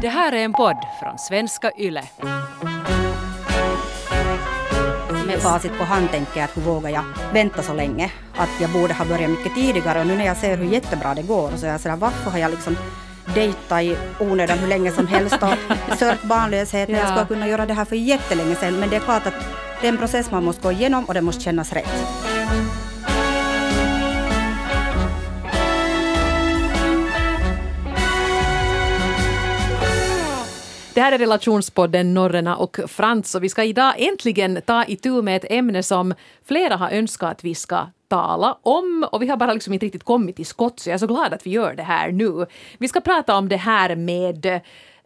Det här är en podd från svenska YLE. Med facit på hand tänker jag att hur vågar jag vänta så länge? Att jag borde ha börjat mycket tidigare och nu när jag ser hur jättebra det går så är jag sådär varför har jag liksom dejtat i onödan hur länge som helst och sört barnlöshet när jag skulle kunna göra det här för jättelänge sedan. Men det är klart att det är en process man måste gå igenom och det måste kännas rätt. Det här är relationspodden Norrena och Frans och vi ska idag äntligen ta itu med ett ämne som flera har önskat att vi ska tala om och vi har bara liksom inte riktigt kommit till skott så jag är så glad att vi gör det här nu. Vi ska prata om det här med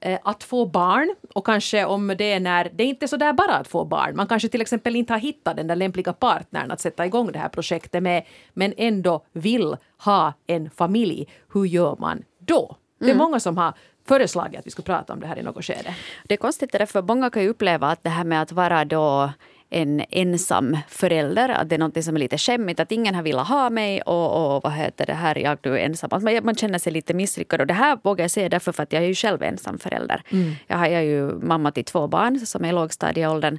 eh, att få barn och kanske om det är när det är inte är så där bara att få barn. Man kanske till exempel inte har hittat den där lämpliga partnern att sätta igång det här projektet med men ändå vill ha en familj. Hur gör man då? Det är Mm. många som har föreslagit att vi skulle prata om det här i något skede. Det är konstigt därför många kan ju uppleva att det här med att vara då en ensam förälder, att det är något som är lite skämmigt, att ingen har velat ha mig och, och vad heter det här, jag nu är ensam. Att man, man känner sig lite misslyckad och det här vågar jag säga därför för att jag är ju själv ensam förälder. Jag, har, jag är ju mamma till två barn som är i lågstadieåldern.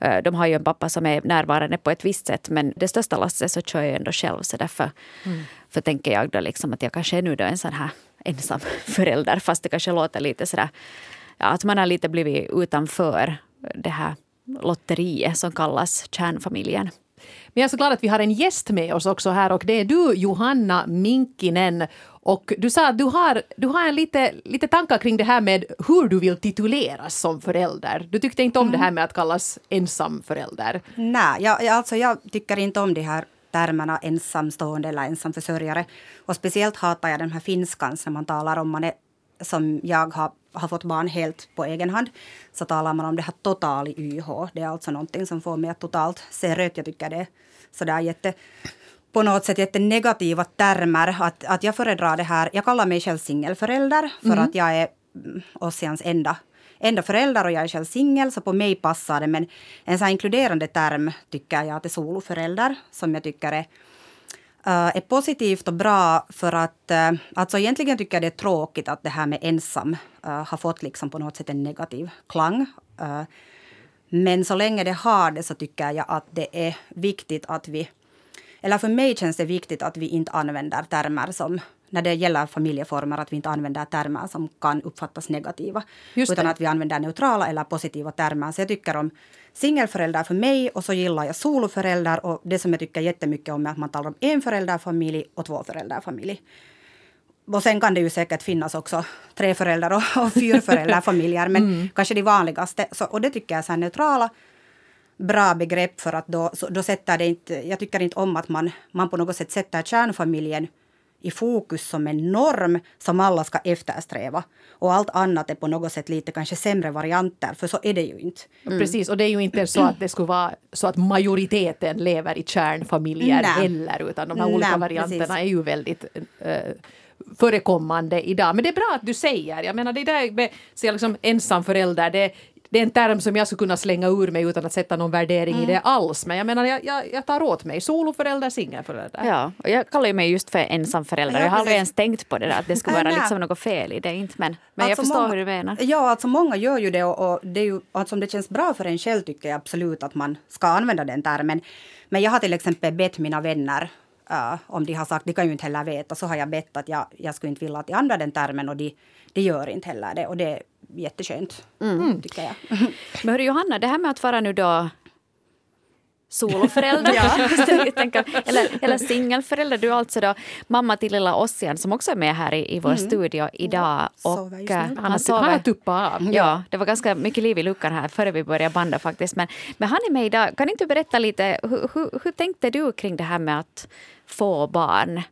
Eh, De har ju en pappa som är närvarande på ett visst sätt men det största lasset så kör jag ändå själv så därför för tänker jag då liksom att jag kanske är nu då en sån här ensam förälder fast det kanske låter lite sådär ja, att man har lite blivit utanför det här lotteriet som kallas kärnfamiljen. Men jag är så glad att vi har en gäst med oss också här och det är du Johanna Minkinen. Och du sa att du har, du har en lite, lite tankar kring det här med hur du vill tituleras som förälder. Du tyckte inte om det här med att kallas ensam förälder. Nej, jag, jag, alltså jag tycker inte om de här termerna ensamstående eller ensamförsörjare. Och speciellt hatar jag den här finskan när man talar om man är, som jag har, har fått barn helt på egen hand. Så talar man om det här total YH. Det är alltså någonting som får mig att totalt se rött. Jag tycker det är sådär jätte på något sätt jättenegativa termer. Att, att jag föredrar det här. Jag kallar mig själv singelförälder för att jag är mm, Ossians enda enda förälder och jag är själv singel, så på mig passar det. Men en så här inkluderande term tycker jag att är soloförälder, som jag tycker är, eh, är positivt och bra för att eh, alltså egentligen tycker jag det är tråkigt att det här med ensam eh, har fått liksom på något sätt en negativ klang. Men så länge det har det så tycker jag att det är viktigt att vi eller för mig känns det viktigt att vi inte använder termer som när det gäller familjeformer, att vi inte använder termer som kan uppfattas negativa. Just utan det. att vi använder neutrala eller positiva termer. Så jag tycker om singelförälder för mig och så gillar jag soloförälder. Och det som jag tycker jättemycket om är att man talar om en förälderfamilj och två förälderfamilj. Och sen kan det ju säkert finnas också tre föräldrar och, och fyrförälderfamiljer. Men kanske de vanligaste. Så, och det tycker jag är så neutrala bra begrepp för att då, så, då sätter det inte... Jag tycker inte om att man, man på något sätt sätter kärnfamiljen i fokus som en norm som alla ska eftersträva. Och allt annat är på något sätt lite kanske sämre varianter, för så är det ju inte. Precis, och det är ju inte så att det skulle vara så att majoriteten lever i kärnfamiljer Nej. heller, utan de här olika Nej, varianterna precis. är ju väldigt eh, förekommande idag. Men det är bra att du säger, jag menar det där med så liksom ensam förälder, det, det är en term som jag skulle kunna slänga ur mig utan att sätta någon värdering i det alls. Men jag menar, jag, jag, jag tar åt mig. Soloförälder, singelförälder. Ja, och jag kallar ju mig just för ensamförälder. Ja, Jag har aldrig ens tänkt på det där, att det skulle vara liksom något fel i det. Inte, men men jag Alltså förstår många- hur du menar. Ja, alltså många gör ju det och, och det är ju, alltså om det känns bra för en själv tycker jag absolut att man ska använda den termen. Men jag har till exempel bett mina vänner eh, om de har sagt, de kan ju inte heller veta, så har jag bett att jag, jag skulle inte vilja att de använder den termen och de, de gör inte heller det. Och det jätteskönt, Mm. tycker jag. Men hörru Johanna, det här med att vara nu då soloförälder, tänka, eller, eller singelförälder. Du är alltså då mamma till lilla Ossian som också är med här i, i vår studio idag. sover just Och, eh, Han har, han har tuppat av. Ja, det var ganska mycket liv i luckan här före vi började banda faktiskt. Men, men han är med idag. Kan inte du berätta lite, hur, hur, hur tänkte du kring det här med att få barn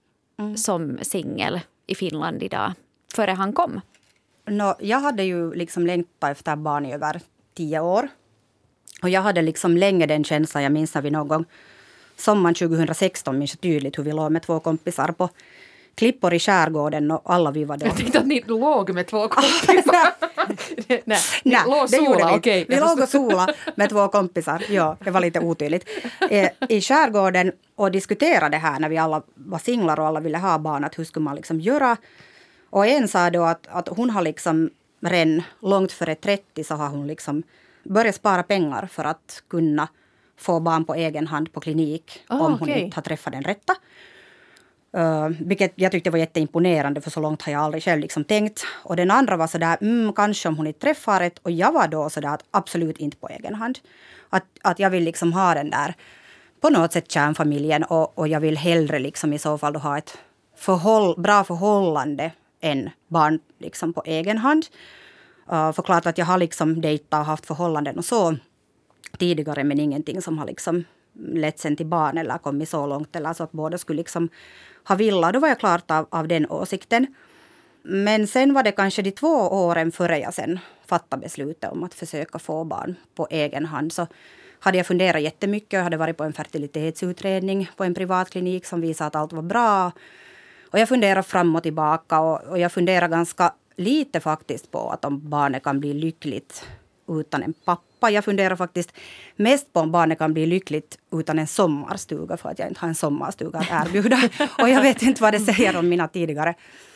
som singel i Finland idag, före han kom? Nå, jag hade ju liksom längtat efter barn i över tio år. Och jag hade liksom länge den känslan, jag minns när vi någon gång sommaren 2016 minns jag tydligt hur vi låg med två kompisar på klippor i skärgården och alla vi var då... Jag tänkte att ni låg med två kompisar. Nej, Nej, låg det gjorde vi. okej. Vi låg och sola med två kompisar. Ja, det var lite otydligt. Eh, I skärgården och diskuterade det här när vi alla var singlar och alla ville ha barn. Att hur skulle man liksom göra? Och en sa då att, att hon har liksom redan långt före 30 så har hon liksom börjat spara pengar för att kunna få barn på egen hand på klinik Ah, om hon okej. inte har träffat den rätta. Uh, vilket jag tyckte var jätteimponerande, för så långt har jag aldrig själv liksom tänkt. Och den andra var sådär, mm, kanske om hon inte träffar rätt. Och jag var då sådär att absolut inte på egen hand. Att, att jag vill liksom ha den där, på något sätt kärnfamiljen. Och, och jag vill hellre liksom i så fall ha ett förhåll, bra förhållande än barn liksom på egen hand. Eh, uh, förklarat att jag har liksom dejtat och haft förhållanden och så tidigare men ingenting som har liksom lett sen till barn eller kommit så långt. Eller så att båda skulle liksom ha villa. Då var jag klart av, av den åsikten. Men sen var det kanske de två åren före jag sen fattade beslutet om att försöka få barn på egen hand. Så hade jag funderat jättemycket. Jag hade varit på en fertilitetsutredning på en privatklinik som visade att allt var bra. Och jag funderar fram och tillbaka och, och jag funderar ganska lite faktiskt på att om barnet kan bli lyckligt utan en pappa. Jag funderar faktiskt mest på om barnet kan bli lyckligt utan en sommarstuga för att jag inte har en sommarstuga att erbjuda. och jag vet inte vad det säger om mina tidigare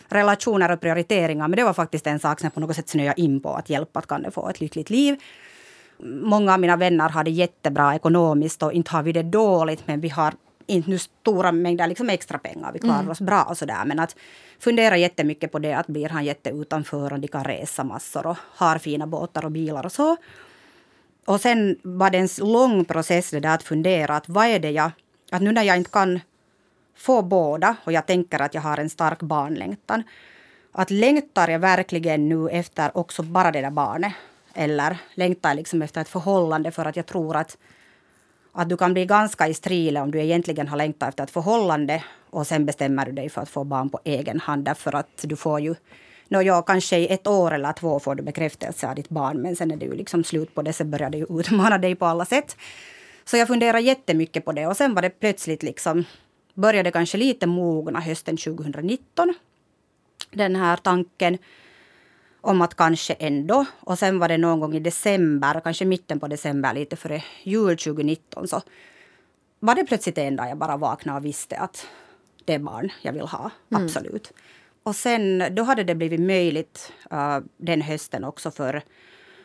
relationer och prioriteringar. Men det var faktiskt en sak som jag på något sätt snöade in på. Att hjälpa att kan det få ett lyckligt liv. Många av mina vänner har det jättebra ekonomiskt och inte har vi det dåligt men vi har inte nu stora mängder liksom extra pengar. Vi klarar oss bra och sådär. Men att fundera jättemycket på det att blir han jätteutanför och de kan resa massor och har fina båtar och bilar och så. Och sen var det en lång process det där att fundera att vad är det jag... Att nu när jag inte kan få båda och jag tänker att jag har en stark barnlängtan. Att längtar jag verkligen nu efter också bara det där barnet? Eller längtar jag liksom efter ett förhållande för att jag tror att att du kan bli ganska i strile om du egentligen har längtat efter ett förhållande och sen bestämmer du dig för att få barn på egen hand därför att du får ju no, ja, kanske i ett år eller två får du bekräftelse av ditt barn men sen är det ju liksom slut på det, sen börjar det ju utmana dig på alla sätt. Så jag funderar jättemycket på det och sen var det plötsligt liksom började kanske lite mogna hösten 2019. Den här tanken om att kanske ändå. Och sen var det någon gång i december, kanske mitten på december, lite före jul 2019, så var det plötsligt en dag jag bara vaknade och visste att det är barn jag vill ha. Absolut. Och sen då hade det blivit möjligt uh, den hösten också för,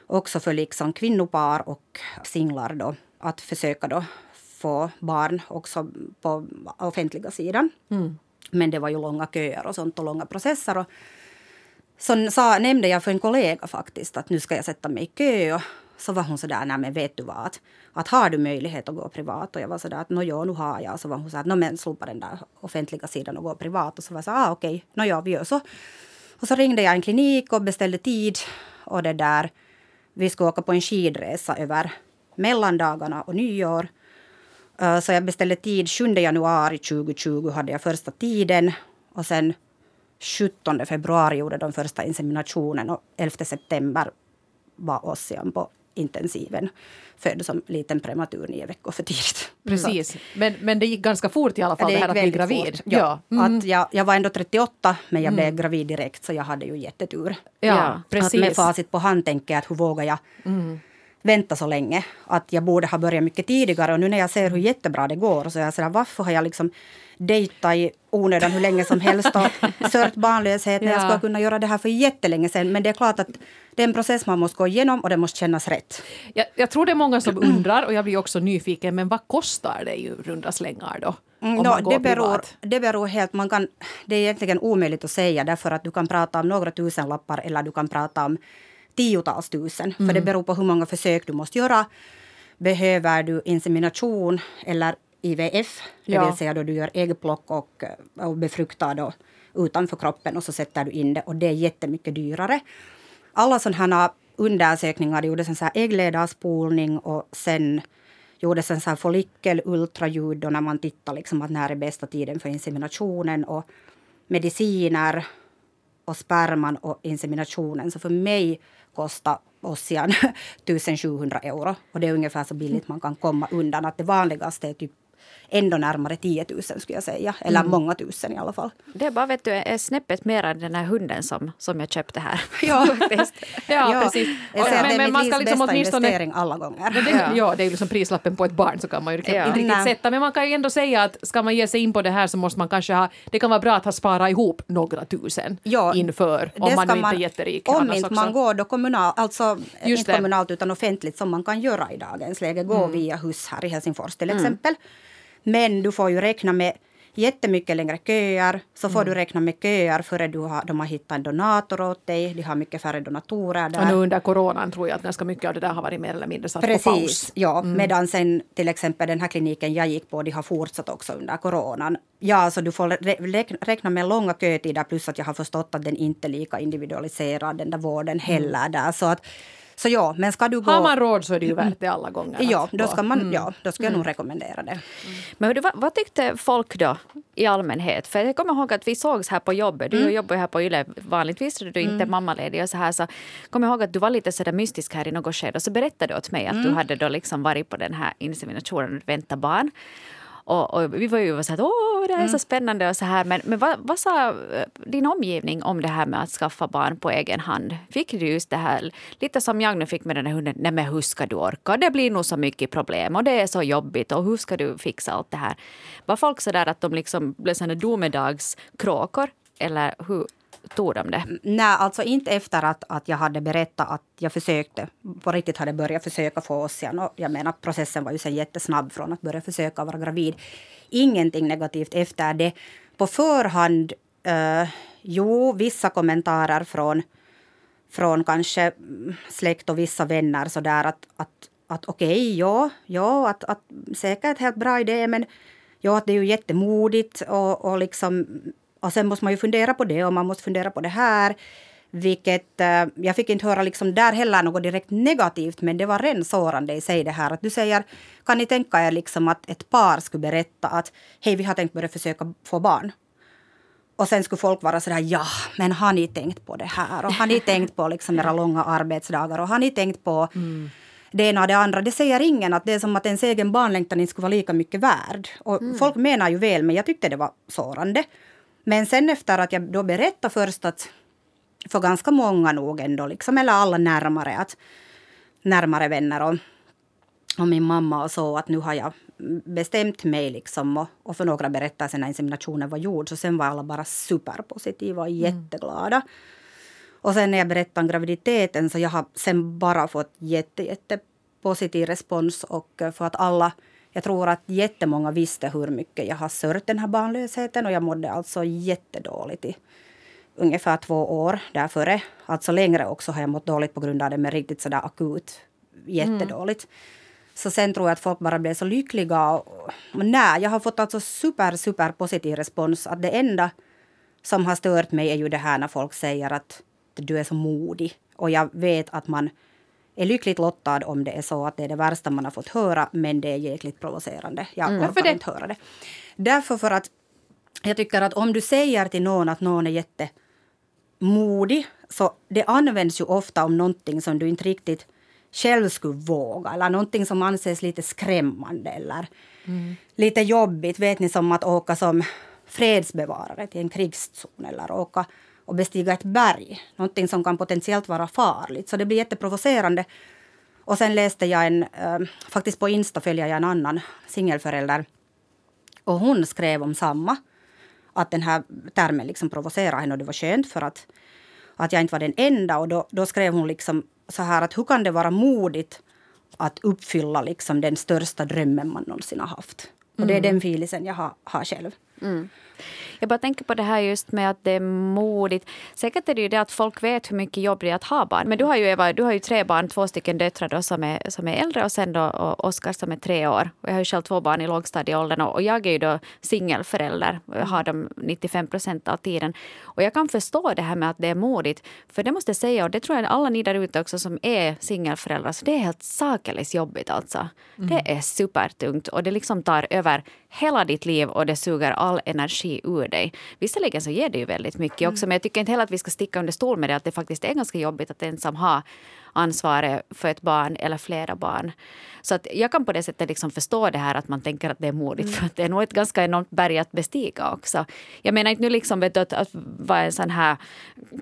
också för liksom kvinnopar och singlar då, att försöka då få barn också på offentliga sidan. Men det var ju långa köer och sånt och långa processer. Och, så sa, nämnde jag för en kollega faktiskt att nu ska jag sätta mig i kö. Och så var hon så där, nej men vet du vad, att, att har du möjlighet att gå privat? Och jag var sådär att nå ja, nu har jag. Och Så var hon sådär, nå men slopa den där offentliga sidan och gå privat. Och så var jag så ah okej, nå ja, vi gör så. Och så ringde jag en klinik och beställde tid. Och det där, vi skulle åka på en skidresa över mellandagarna och nyår. Eh, så jag beställde tid 7 januari 2020 hade jag första tiden. Och sen 17 februari gjorde de första inseminationen och 11 september var Ossian på intensiven. Född som liten prematur nio veckor för tidigt. Precis. Men, men det gick ganska fort i alla fall, det, gick här att bli gravid. fort. Ja. Mm. Att jag, jag var ändå 38 men jag blev gravid direkt så jag hade ju jättetur. ja, Ja, Att precis. Mm. med facit på hand tänker jag att hur vågar jag vänta så länge? Att jag borde ha börjat mycket tidigare och nu när jag ser hur jättebra det går så är jag sådär varför har jag liksom dejtat i onödan hur länge som helst och sört barnlöshet när jag Ja. skulle kunna göra det här för jättelänge sedan. Men det är klart att det är en process man måste gå igenom och det måste kännas rätt. Jag, jag tror det är många som undrar och jag blir också nyfiken, men vad kostar det i runda slängar då? Mm, går det, beror, privat? det beror helt... Man kan, det är egentligen omöjligt att säga därför att du kan prata om några tusenlappar eller du kan prata om tiotals tusen. För det beror på hur många försök du måste göra. Behöver du insemination eller IVF, det Ja. vill säga då du gör äggplock och, och befruktar då utanför kroppen och så sätter du in det och det är jättemycket dyrare. Alla sådana här undersökningar, det gjordes en så här äggledarspolning och sen gjordes en så här follikelultraljud då när man tittar liksom att när är bästa tiden för inseminationen och mediciner och sperman och inseminationen. Så för mig kostar Ossian 1700 euro. Och det är ungefär så billigt man kan komma undan. Att det vanligaste är typ ändå närmare 10 000 skulle jag säga. Eller många tusen i alla fall. Det är bara vet du, är snäppet mer än den här hunden som, som jag köpte här. Ja. Faktiskt. Ja, precis. Jag säger Men- men man ska livs liksom bästa åtminstone- investering alla gånger. Men det, Ja. ja. det är ju liksom prislappen på ett barn så kan man ju inte Ja. riktigt sätta. Men man kan ju ändå säga att ska man ge sig in på det här så måste man kanske ha, det kan vara bra att ha sparat ihop några tusen Ja, inför, om man nu inte är jätterik. Om inte man går då kommunal, alltså Just inte det. kommunalt utan offentligt som man kan göra i dagens läge, gå Mm. via hus här i Helsingfors till exempel. Men du får ju räkna med jättemycket längre köer, så får Mm. du räkna med köer före du har, de har hittat en donator åt dig, de har mycket färre donatorer där. Och nu under coronan tror jag att ganska mycket av det där har varit mer eller mindre satt på Precis, paus. ja. Medan sen till exempel den här kliniken jag gick på, de har fortsatt också under coronan. Ja, så du får rä- rä- räkna med långa kötider plus att jag har förstått att den inte är lika individualiserad, den där vården heller där. Så att, så ja, men ska du gå... Har man råd så är det ju värt det alla gånger. Ja, då ska, man, ja, då ska jag nog rekommendera det. Men hördu, vad, vad tyckte folk då i allmänhet? För jag kommer ihåg att vi sågs här på jobbet. Du jobbar ju här på Yle vanligtvis, och du är inte mammaledig och så här. Så kommer ihåg att du var lite så mystisk här i något skede och så berättade du åt mig att du hade då liksom varit på den här inseminationen och väntat barn. Och, och vi var ju så här, åh, det här är så spännande och så här. Men, men vad, vad sa eh, din omgivning om det här med att skaffa barn på egen hand? Fick du just det här, lite som jag nu fick med den här hunden, nej men hur ska du orka? Det blir nog så mycket problem och det är så jobbigt och hur ska du fixa allt det här? Var folk så där att de liksom blev sådana domedagskråkor? Eller hur tog de det? Nej, alltså inte efter att, att jag hade berättat att jag försökte, på riktigt hade börjat försöka få Ossian. Och jag menar, processen var ju sen jättesnabb från att börja försöka vara gravid. Ingenting negativt efter det. På förhand, eh, jo, vissa kommentarer från, från kanske släkt och vissa vänner sådär att, att, att okej, ja, ja, att, att säkert helt bra idé, men ja, att det är ju jättemodigt och, och liksom och sen måste man ju fundera på det och man måste fundera på det här. Vilket, eh, jag fick inte höra liksom där heller något direkt negativt, men det var ren sårande i sig det här. Att du säger, kan ni tänka er liksom att ett par skulle berätta att hej, vi har tänkt börja försöka få barn. Och sen skulle folk vara sådär, ja, men har ni tänkt på det här? Och har ni tänkt på liksom era långa arbetsdagar? Och har ni tänkt på det ena och det andra? Det säger ingen att det är som att ens egen barnlängtan inte skulle vara lika mycket värd. Och folk menar ju väl, men jag tyckte det var sårande. Men sen efter att jag då berättade först att för ganska många nog ändå, liksom, eller alla närmare, att närmare vänner och, och min mamma och så, att nu har jag bestämt mig liksom och, och för några berättelser när inseminationen var gjord, så sen var alla bara superpositiva och jätteglada. Och sen när jag berättade om graviditeten så jag har sen bara fått jätte, jätte positiv respons och eh, för att alla jag tror att jättemånga visste hur mycket jag har sörjt den här barnlösheten och jag mådde alltså jättedåligt i ungefär två år därföre. Alltså längre också har jag mått dåligt på grund av det, men riktigt sådär akut jättedåligt. Så sen tror jag att folk bara blev så lyckliga. Och nej, jag har fått alltså super, super positiv respons. Att det enda som har stört mig är ju det här när folk säger att du är så modig. Och jag vet att man är lyckligt lottad om det är så att det är det värsta man har fått höra, men det är jäkligt provocerande. Jag mm. Det? inte höra det. Därför för att jag tycker att om du säger till någon att någon är jättemodig, så det används ju ofta om någonting som du inte riktigt själv skulle våga, eller någonting som anses lite skrämmande eller lite jobbigt. Vet ni, som att åka som fredsbevarare till en krigszon eller åka och bestiga ett berg. Någonting som kan potentiellt vara farligt. Så det blir jätteprovocerande. Och sen läste jag en, eh, faktiskt på Insta följer jag en annan singelförälder. Och hon skrev om samma. Att den här termen liksom provocerade henne och det var skönt för att, att jag inte var den enda. Och då, då skrev hon liksom så här att hur kan det vara modigt att uppfylla liksom den största drömmen man någonsin har haft. Och det är den filisen jag har, har själv. Jag bara tänker på det här just med att det är modigt. Säkert är det ju det att folk vet hur mycket jobb det är att ha barn. Men du har ju, Eva, du har ju tre barn, två stycken döttrar då som är, som är äldre och sen då och Oskar som är tre år. Och jag har ju själv två barn i lågstadieåldern och, och jag är ju då singelförälder. Jag har dem 95 procent av tiden. Och jag kan förstå det här med att det är modigt. För det måste jag säga, och det tror jag alla ni där ute också som är singelföräldrar, så det är helt sakeligt jobbigt alltså. Det är supertungt och det liksom tar över hela ditt liv och det suger all energi ur dig. Visserligen så ger det ju väldigt mycket också, men jag tycker inte heller att vi ska sticka under stol med det att det faktiskt är ganska jobbigt att ensam ha ansvaret för ett barn eller flera barn. Så att jag kan på det sättet liksom förstå det här att man tänker att det är modigt. Mm. För att det är nog ett ganska enormt berg att bestiga också. Jag menar inte nu liksom vet du, att, att vara en sån här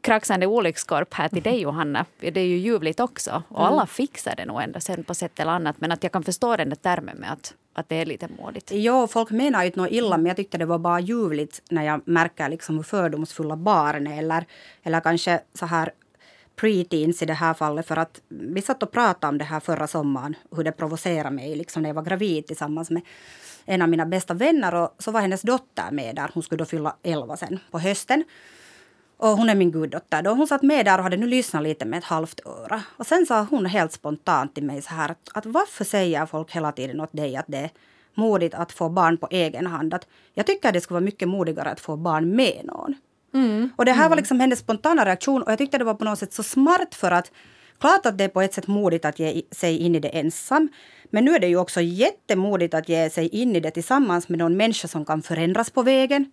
kraxande olyckskorp här till dig Johanna. Det är ju ljuvligt också. Och alla fixar det nog ändå sen på sätt eller annat. Men att jag kan förstå den där termen med att att det är lite modigt. Jo, folk menar ju inte något illa, men jag tyckte det var bara ljuvligt när jag märker liksom hur fördomsfulla barn är. Eller, eller kanske så här preteens i det här fallet. För att vi satt och pratade om det här förra sommaren, hur det provocerade mig liksom när jag var gravid tillsammans med en av mina bästa vänner. Och så var hennes dotter med där. Hon skulle då fylla 11 sen på hösten. Och hon är min guddotter. Då hon satt med där och hade nu lyssnat lite med ett halvt öra. Och sen sa hon helt spontant till mig så här att, att varför säger folk hela tiden åt dig att det är modigt att få barn på egen hand? Att jag tycker att det skulle vara mycket modigare att få barn med någon. Mm. Och det här var liksom hennes spontana reaktion och jag tyckte det var på något sätt så smart för att klart att det är på ett sätt modigt att ge sig in i det ensam. Men nu är det ju också jättemodigt att ge sig in i det tillsammans med någon människa som kan förändras på vägen.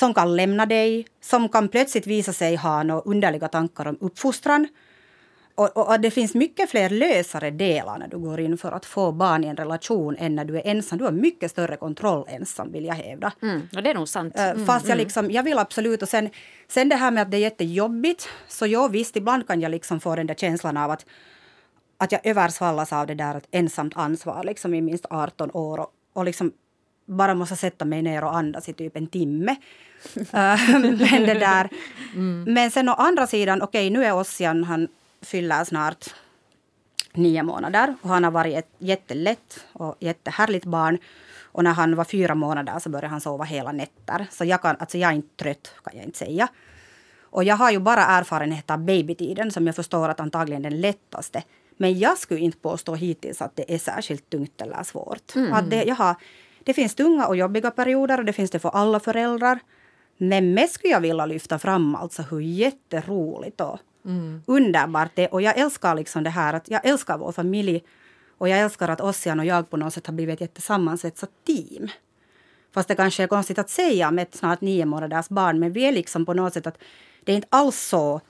Som kan lämna dig, som kan plötsligt visa sig ha några underliga tankar om uppfostran och, och, och, det finns mycket fler lösare delar när du går in för att få barn i en relation än när du är ensam. Du har mycket större kontroll ensam vill jag hävda. Mm, och det är nog sant. Eh, mm, Fast jag, mm. liksom, jag vill absolut. Och sen, sen det här med att det är jättejobbigt. Så jag visst, ibland kan jag liksom få den där känslan av att, att jag översvallas av det där ett ensamt ansvar liksom i minst 18 år. Och, och liksom bara måste sätta mig ner och andas i typ en timme. Men, det där. Mm. men sen å andra sidan, okej okay, nu är Ossian, han fyller snart nio månader. Och han har varit ett jättelätt och jättehärligt barn. Och när han var fyra månader så började han sova hela nätter. Så jag, kan, alltså jag är inte trött, kan jag inte säga. Och jag har ju bara erfarenhet av babytiden som jag förstår att antagligen den lättaste. Men jag skulle inte påstå hittills att det är särskilt tungt eller svårt. Mm. Att det, jag har, det finns tunga och jobbiga perioder och det finns det för alla föräldrar. Men mest skulle jag vilja lyfta fram alltså hur jätteroligt och Mm. Underbart det. Och jag älskar liksom det här att jag älskar vår familj. Och jag älskar att Ossian och jag på något sätt har blivit ett jättesammansvetsat team. Fast det kanske är konstigt att säga med ett snart nio månaders barn. Men vi är liksom på något sätt att det är inte alls så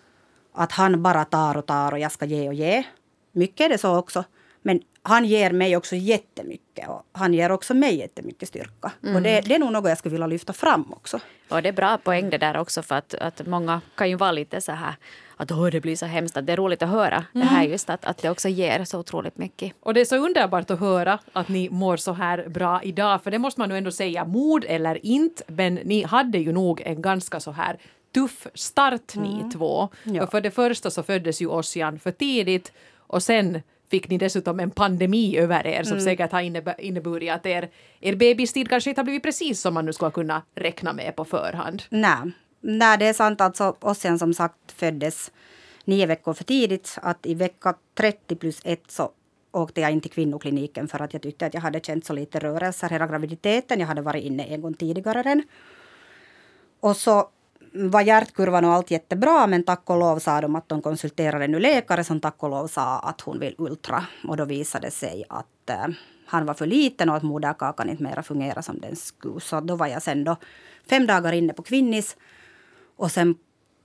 att han bara tar och tar och jag ska ge och ge. Mycket är det så också. Men han ger mig också jättemycket och han ger också mig jättemycket styrka. Mm. Och det, det, är nog något jag skulle vilja lyfta fram också. Och det är bra poäng det där också för att, att många kan ju vara lite så här att oh, det blir så hemskt. Att det är roligt att höra mm. det här just att, att det också ger så otroligt mycket. Och det är så underbart att höra att ni mår så här bra idag. För det måste man nu ändå säga, mod eller inte, men ni hade ju nog en ganska så här tuff start ni mm. två. Ja. För det första så föddes ju Ossian för tidigt och sen fick ni dessutom en pandemi över er som mm. säkert har inneburit att er, er bebistid kanske inte har blivit precis som man nu skulle kunna räkna med på förhand. Nej, Nej det är sant. Alltså, Ossian som sagt föddes nio veckor för tidigt. Att I vecka 30 plus 1 så åkte jag in till kvinnokliniken för att jag tyckte att jag hade känt så lite rörelser hela graviditeten. Jag hade varit inne en gång tidigare redan. Och så var hjärtkurvan och allt jättebra men tack och lov sa de att de konsulterade nu läkare som tack och lov sa att hon vill ultra. Och då visade det sig att eh, han var för liten och att moderkakan inte mera fungerade som den skulle. Så då var jag sen då fem dagar inne på Kvinnis och sen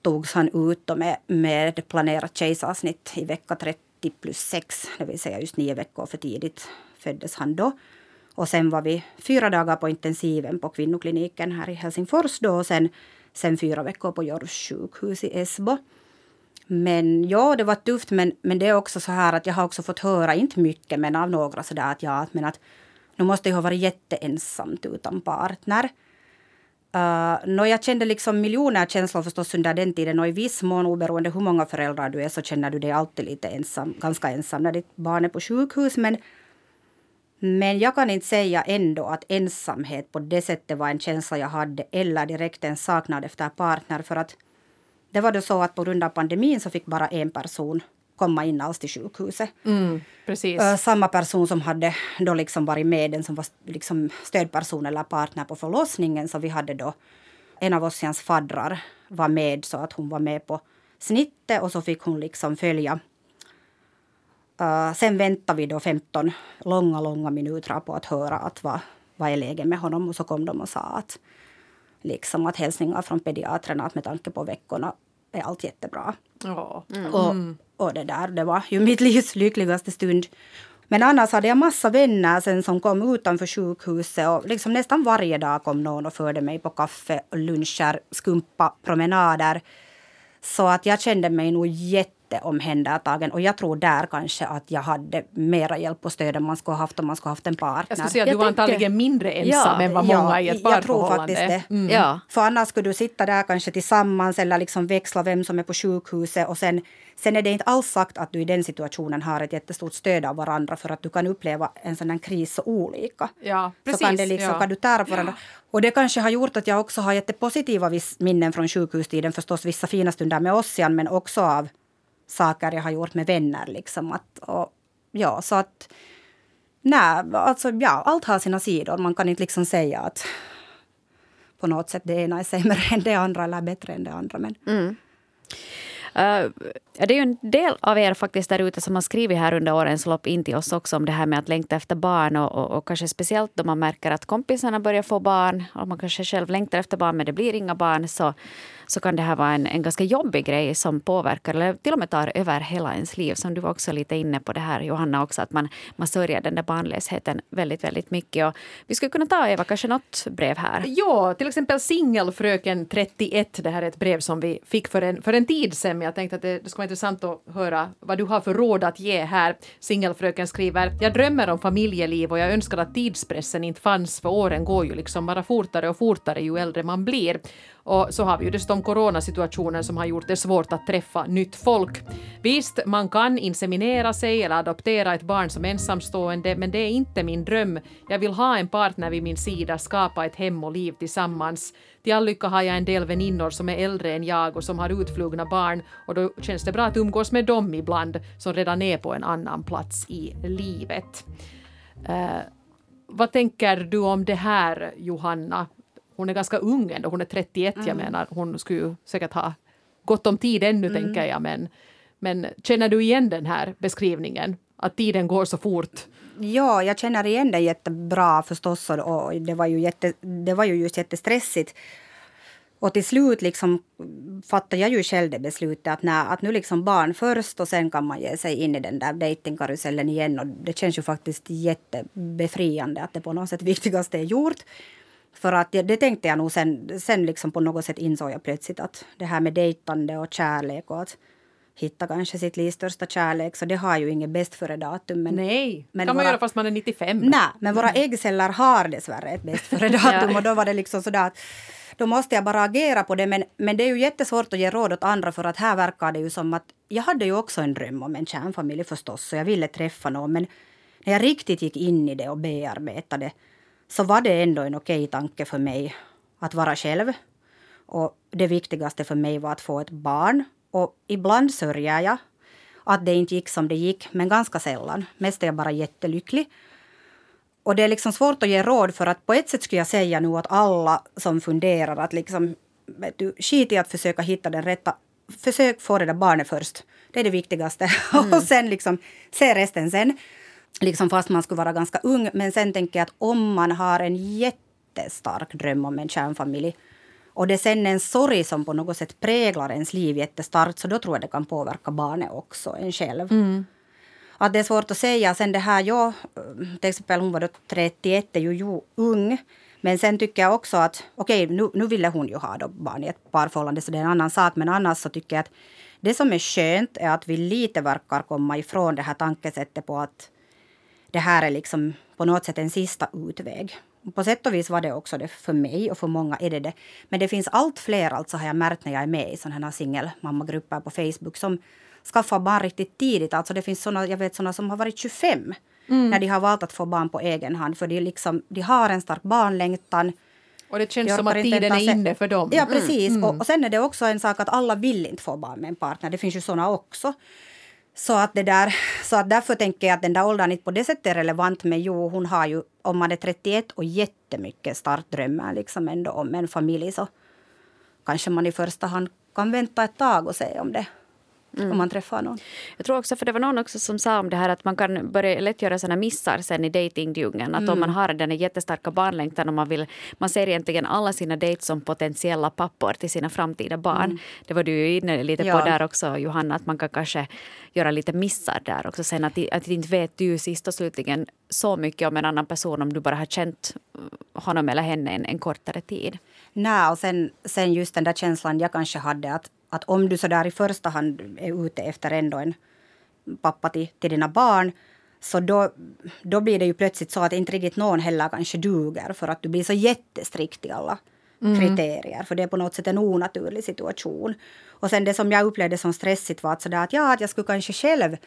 togs han ut med, med planerat kejsarsnitt i vecka 30 plus 6, det vill säga just nio veckor för tidigt föddes han då. Och sen var vi fyra dagar på intensiven på kvinnokliniken här i Helsingfors då och sen sen fyra veckor på Jorvs sjukhus i Esbo. Men ja, det var tufft, men, men det är också så här att jag har också fått höra, inte mycket, men av några sådär att ja, men att nu måste jag ha varit jätteensamt utan partner. Eh, uh, no, jag kände liksom miljoner känslor förstås under den tiden och i viss mån oberoende hur många föräldrar du är så känner du dig alltid lite ensam, ganska ensam när ditt barn är på sjukhus. Men men jag kan inte säga ändå att ensamhet på det sättet var en känsla jag hade eller direkt en saknad efter partner. För att det var då så att på grund av pandemin så fick bara en person komma in alls till sjukhuset. Mm, precis. Samma person som hade då liksom varit med, den som var liksom stödperson eller partner på förlossningen. Så vi hade då en av Ossians faddrar var med så att hon var med på snittet och så fick hon liksom följa Uh, sen väntade vi då 15 långa, långa minuter på att höra att vad, vad är läget med honom? Och så kom de och sa att, liksom att hälsningar från pediatrarna att med tanke på veckorna är allt jättebra. Ja. Mm. Och, och det där, det var ju mitt livs lyckligaste stund. Men annars hade jag massa vänner sen som kom utanför sjukhuset och liksom nästan varje dag kom någon och förde mig på kaffe och luncher, skumpa, promenader. Så att jag kände mig nog jätte jätteomhändertagen. Och jag tror där kanske att jag hade mera hjälp och stöd än man skulle ha haft om man skulle ha haft en partner. Jag skulle säga att du var tänkte- antagligen mindre ensam Ja, än vad många ja, i ett jag tror parförhållande. faktiskt det. Mm. Ja. För annars skulle du sitta där kanske tillsammans eller liksom växla vem som är på sjukhuset. Och sen, sen är det inte alls sagt att du i den situationen har ett jättestort stöd av varandra för att du kan uppleva en sån här kris så olika. Ja, precis. så kan, det liksom, ja. kan du tära på varandra. Och det kanske har gjort att jag också har jättepositiva minnen från sjukhustiden. Förstås vissa fina stunder med Ossian men också av saker jag har gjort med vänner. Liksom. Att, och, ja, så att... Nej, alltså ja, allt har sina sidor. Man kan inte liksom säga att på något sätt det ena är sämre än det andra eller bättre än det andra. Men Uh, det är ju en del av er faktiskt där ute som har skrivit här under årens lopp in till oss också om det här med att längta efter barn och, och, och kanske speciellt då man märker att kompisarna börjar få barn och man kanske själv längtar efter barn men det blir inga barn så, så kan det här vara en, en ganska jobbig grej som påverkar eller till och med tar över hela ens liv. Som du var också lite inne på det här Johanna också att man, man sörjer den där barnlösheten väldigt, väldigt mycket. Och vi skulle kunna ta Eva kanske något brev här. Ja, till exempel Singelfröken 31. Det här är ett brev som vi fick för en, för en tid sedan. Jag tänkte att det, det skulle vara intressant att höra vad du har för råd att ge här. Singelfröken skriver Jag drömmer om familjeliv och jag önskar att tidspressen inte fanns för åren går ju liksom bara fortare och fortare ju äldre man blir. Och så har vi ju dessutom coronasituationen som har gjort det svårt att träffa nytt folk. Visst, man kan inseminera sig eller adoptera ett barn som ensamstående, men det är inte min dröm. Jag vill ha en partner vid min sida, skapa ett hem och liv tillsammans. Till all lycka har jag en del väninnor som är äldre än jag och som har utflugna barn och då känns det bra att umgås med dem ibland som redan är på en annan plats i livet. Uh, vad tänker du om det här, Johanna? Hon är ganska ung ändå, hon är 31, jag menar. Hon skulle säkert ha gott om tid ännu, tänker jag. Men, men känner du igen den här beskrivningen? Att tiden går så fort? Ja, jag känner igen det jättebra förstås. Och, det, var ju jätte, det var ju just jättestressigt. Och till slut liksom fattade jag ju själv det beslutet att, nej, att nu liksom barn först och sen kan man ge sig in i den där datingkarusellen igen. Och det känns ju faktiskt jättebefriande att det på något sätt viktigaste är gjort. För att det, det tänkte jag nog sen, sen liksom på något sätt insåg jag plötsligt att det här med dejtande och kärlek och att hitta kanske sitt livs största kärlek, så det har ju inget bäst före datum. Men, Nej, men kan man våra- göra fast man är 95. Nej, men våra äggceller har dessvärre ett bäst före datum och då var det liksom sådär att då måste jag bara agera på det. Men, men det är ju jättesvårt att ge råd åt andra för att här verkar det ju som att jag hade ju också en dröm om en kärnfamilj förstås så jag ville träffa någon. Men när jag riktigt gick in i det och bearbetade så var det ändå en okej tanke för mig att vara själv. Och det viktigaste för mig var att få ett barn. Och ibland sörjer jag att det inte gick som det gick, men ganska sällan. Mest är jag bara jättelycklig. Och det är liksom svårt att ge råd för att på ett sätt skulle jag säga nu att alla som funderar att liksom, vet du, skit i att försöka hitta den rätta. Försök få det där barnet först. Det är det viktigaste. och sen liksom, se resten sen. Liksom fast man skulle vara ganska ung. Men sen tänker jag att om man har en jättestark dröm om en kärnfamilj och det sen är en sorg som på något sätt präglar ens liv jättestarkt så då tror jag det kan påverka barnet också, en själv. Att det är svårt att säga. Sen det här, jag, till exempel hon var då 31, är ju, ju ung. Men sen tycker jag också att, okej nu, nu ville hon ju ha då barn i ett parförhållande så det är en annan sak. Men annars så tycker jag att det som är skönt är att vi lite verkar komma ifrån det här tankesättet på att det här är liksom på något sätt en sista utväg. På sätt och vis var det också det för mig och för många är det det. Men det finns allt fler, alltså har jag märkt när jag är med i sådana här singelmammagrupper på Facebook som skaffar barn riktigt tidigt. Alltså det finns såna, jag vet sådana som har varit 25 när de har valt att få barn på egen hand. För de, liksom, de har en stark barnlängtan. Och det känns som att tiden är inne för dem. Ja, precis. Och, och sen är det också en sak att alla vill inte få barn med en partner. Det finns ju såna också. Så att, det där, så att därför tänker jag att den där åldern inte på det sättet är relevant. Men jo, hon har ju, om man är 31 och jättemycket startdrömmar liksom ändå om en familj så kanske man i första hand kan vänta ett tag och se om det mm. om man träffar någon. Jag tror också, för det var någon också som sa om det här att man kan börja lätt göra såna missar sen i datingdjungeln. Att mm. om man har den jättestarka barnlängtan och man vill, man ser egentligen alla sina dejts som potentiella pappor till sina framtida barn. Mm. Det var du ju inne lite ja. på där också Johanna, att man kan kanske göra lite missar där också sen att, att inte vet du sist och slutligen så mycket om en annan person om du bara har känt honom eller henne en, en kortare tid. Nej, och sen, sen just den där känslan jag kanske hade att, att om du så där i första hand är ute efter ändå en pappa till, till dina barn så då, då blir det ju plötsligt så att inte riktigt någon heller kanske duger för att du blir så jättestrikt i alla mm. kriterier. För det är på något sätt en onaturlig situation. Och sen det som jag upplevde som stressigt var att, så där, att, ja, att jag skulle kanske själv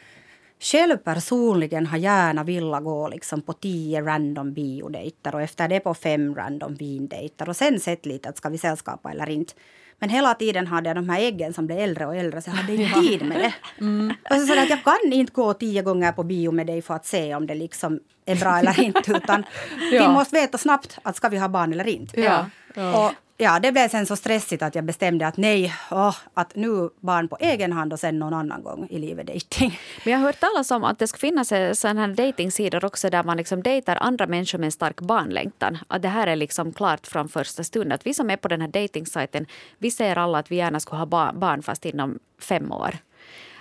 själv personligen har gärna velat gå liksom på tio random biodejter och efter det på fem random vindejter och sen sett lite att ska vi sällskapa eller inte. Men hela tiden hade jag de här äggen som blev äldre och äldre så jag hade inte tid med det. Mm. Och så, att jag kan inte gå tio gånger på bio med dig för att se om det liksom är bra eller inte. Utan ja. vi måste veta snabbt att ska vi ha barn eller inte. Ja. Ja. Och ja, det blev sen så stressigt att jag bestämde att nej, oh, att nu barn på egen hand och sen någon annan gång i livet dating. Men jag har hört talas om att det ska finnas sådana här datingsidor också där man liksom dejtar andra människor med en stark barnlängtan. Att det här är liksom klart från första stund. Att vi som är på den här datingsajten, vi ser alla att vi gärna skulle ha barn fast inom fem år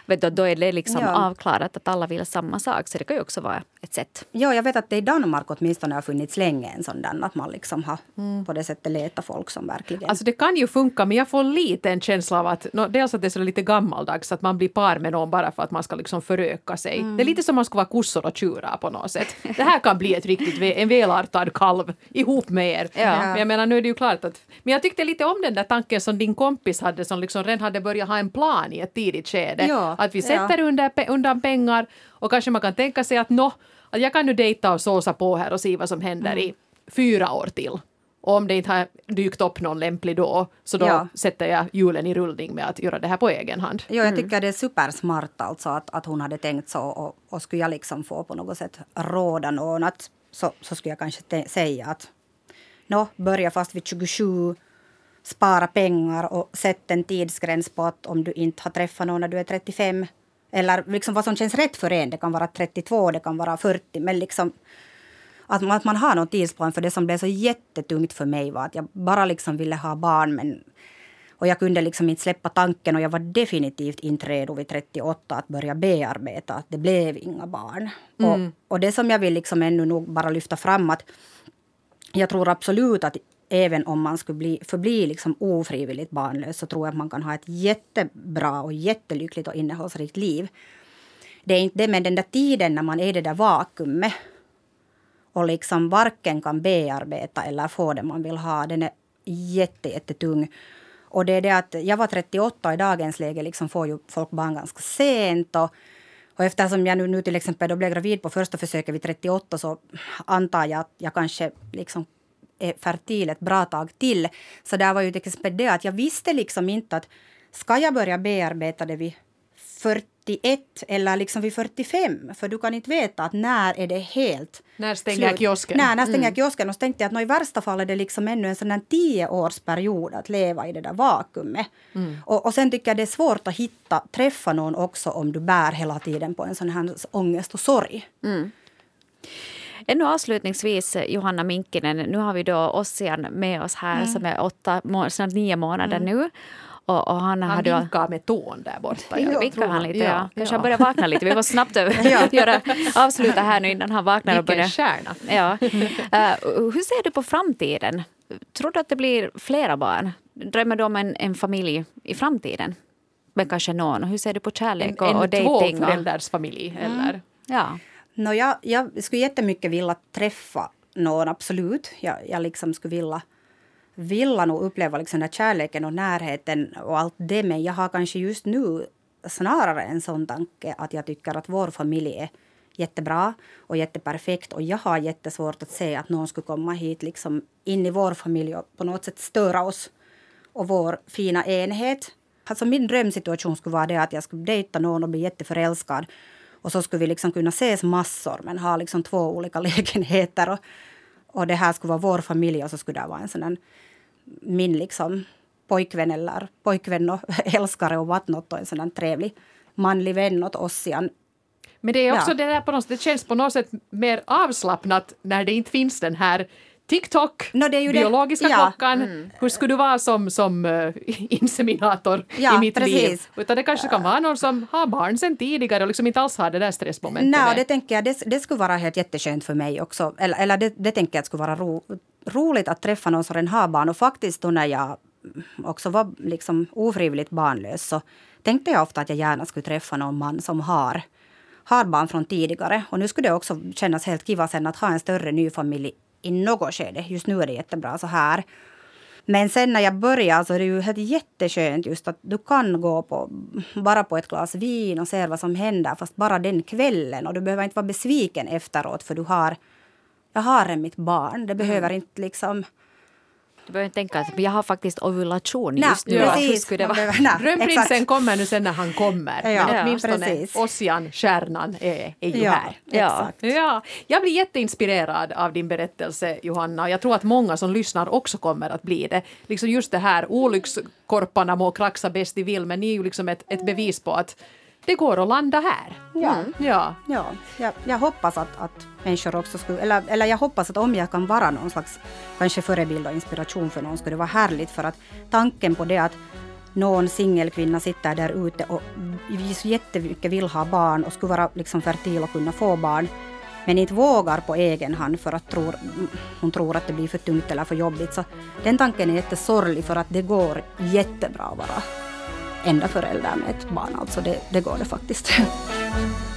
vet du, då är det liksom ja. avklarat att alla vill samma sak. Så det kan ju också vara ett sätt. Ja, jag vet att det i Danmark åtminstone har funnits länge en sån där, att man liksom har mm. på det sättet letat folk som verkligen... Alltså det kan ju funka, men jag får lite en känsla av att no, dels att det är så lite gammaldags, att man blir par med någon bara för att man ska liksom föröka sig. Mm. Det är lite som man ska vara kossor och tjurar på något sätt. Det här kan bli ett riktigt en välartad kalv ihop med er. Ja. Men jag menar, nu är det ju klart att... Men jag tyckte lite om den där tanken som din kompis hade, som liksom redan hade börjat ha en plan i ett tidigt skede. Ja. Att vi sätter ja. under, undan pengar och kanske man kan tänka sig att nå, att jag kan nu dejta och såsa på här och se vad som händer mm. i fyra år till. Och om det inte har dykt upp någon lämplig då, så då ja. sätter jag hjulen i rullning med att göra det här på egen hand. Ja, jag mm. tycker det är supersmart alltså att, att hon hade tänkt så. Och, och skulle jag liksom få på något sätt råda någon att, så, så skulle jag kanske säga att nå, börja fast vid 27 spara pengar och sätt en tidsgräns på att om du inte har träffat någon när du är 35 eller liksom vad som känns rätt för en. Det kan vara 32, det kan vara 40. Men liksom att man, att man har någon tidsplan. För det som blev så jättetungt för mig var att jag bara liksom ville ha barn. Men, och jag kunde liksom inte släppa tanken och jag var definitivt inte redo vid 38 att börja bearbeta att det blev inga barn. Mm. Och, och det som jag vill liksom ännu nog bara lyfta fram att jag tror absolut att även om man skulle bli, förbli liksom ofrivilligt barnlös så tror jag att man kan ha ett jättebra och jättelyckligt och innehållsrikt liv. Det är inte det, men den där tiden när man är i det där vakuumet och liksom varken kan bearbeta eller få det man vill ha, den är jätte, jättetung. Och det är det att jag var 38 och i dagens läge liksom får ju folk barn ganska sent. Och, och eftersom jag nu, nu till exempel då blev gravid på första försöket vid 38 så antar jag att jag kanske liksom är fertil ett bra tag till. Så där var ju till exempel det att jag visste liksom inte att ska jag börja bearbeta det vid 41 eller liksom vid 45? För du kan inte veta att när är det helt När stänger slut. kiosken? Nej, när stänger mm. kiosken? Och så tänkte jag att i värsta fall är det liksom ännu en sån här tioårsperiod att leva i det där vakuumet. Mm. Och, och sen tycker jag det är svårt att hitta, träffa någon också om du bär hela tiden på en sån här ångest och sorg. Mm. Ännu avslutningsvis, Johanna Minkinen, nu har vi då Ossian med oss här mm. som är åtta, snart nio månader mm. nu. Och, och han, han då... vinkar med tån där borta. Ja, vinkar han lite, ja. ja. Kanske ja. han börjar vakna lite. Vi måste snabbt göra, avsluta här nu innan han vaknar. Vilken och stjärna. Ja. Uh, hur ser du på framtiden? Tror du att det blir flera barn? Drömmer du om en, en familj i framtiden? Men kanske någon. Hur ser du på kärlek och, en, en och dejting? En tvåföräldersfamilj, mm. eller? Ja. No, jag, jag skulle jättemycket vilja träffa någon, absolut. Jag, jag liksom skulle vilja, vilja nog uppleva liksom den kärleken och närheten och allt det. Men jag har kanske just nu snarare en sån tanke att jag tycker att vår familj är jättebra och jätteperfekt. Och jag har jättesvårt att se att någon skulle komma hit liksom in i vår familj och på något sätt störa oss och vår fina enhet. Alltså min drömsituation skulle vara det att jag skulle dejta någon och bli jätteförälskad och så skulle vi liksom kunna ses massor men ha liksom två olika lägenheter. Och, och det här skulle vara vår familj och så skulle det vara en sån min liksom pojkvän eller pojkvän och älskare och whatnot och en sån trevlig, manlig vän åt oss igen. Men det är också Ja. det där på något det känns på något sätt mer avslappnat när det inte finns den här TikTok, Nå, det biologiska Ja. Mm. klockan. Hur skulle du vara som, som eh, inseminator Ja, i mitt liv? precis. Utan det kanske kan vara någon som har barn sedan tidigare och liksom inte alls har det där stressmomentet. Nej, med. det tänker jag, det, det skulle vara helt jätteskönt för mig också. Eller, eller det, det tänker jag skulle vara ro, roligt att träffa någon som redan har barn. Och faktiskt då när jag också var liksom ofrivilligt barnlös så tänkte jag ofta att jag gärna skulle träffa någon man som har, har barn från tidigare. Och nu skulle det också kännas helt kiva sen att ha en större ny familj i något skede. Just nu är det jättebra så här. Men sen när jag började så är det ju helt jätteskönt just att du kan gå på, bara på ett glas vin och se vad som händer fast bara den kvällen och du behöver inte vara besviken efteråt för du har jag har mitt barn. Det behöver inte liksom... Du behöver inte tänka att jag har faktiskt ovulation Nej, just nu. Precis. skulle det vara? nej, Drömprinsen exakt. kommer nu sen när han kommer. Ja, Men åtminstone. Ossian, stjärnan, är, är ju Ja, här. Ja. exakt. Ja, jag blir jätteinspirerad av din berättelse Johanna och jag tror att många som lyssnar också kommer att bli det. Liksom just det här olyckskorparna må kraxa bäst de vill men ni är ju liksom ett, ett bevis på att det går att landa här. Ja. Ja. Ja, jag, jag hoppas att, att människor också skulle... Eller, eller jag hoppas att om jag kan vara någon slags kanske förebild och inspiration för någon skulle det vara härligt för att tanken på det att någon singelkvinna sitter där ute och vi så jättemycket vill ha barn och skulle vara liksom fertil och kunna få barn men inte vågar på egen hand för att tror, hon tror att det blir för tungt eller för jobbigt. Så den tanken är jättesorglig för att det går jättebra vara enda förälder med ett barn. Alltså det, det går det faktiskt.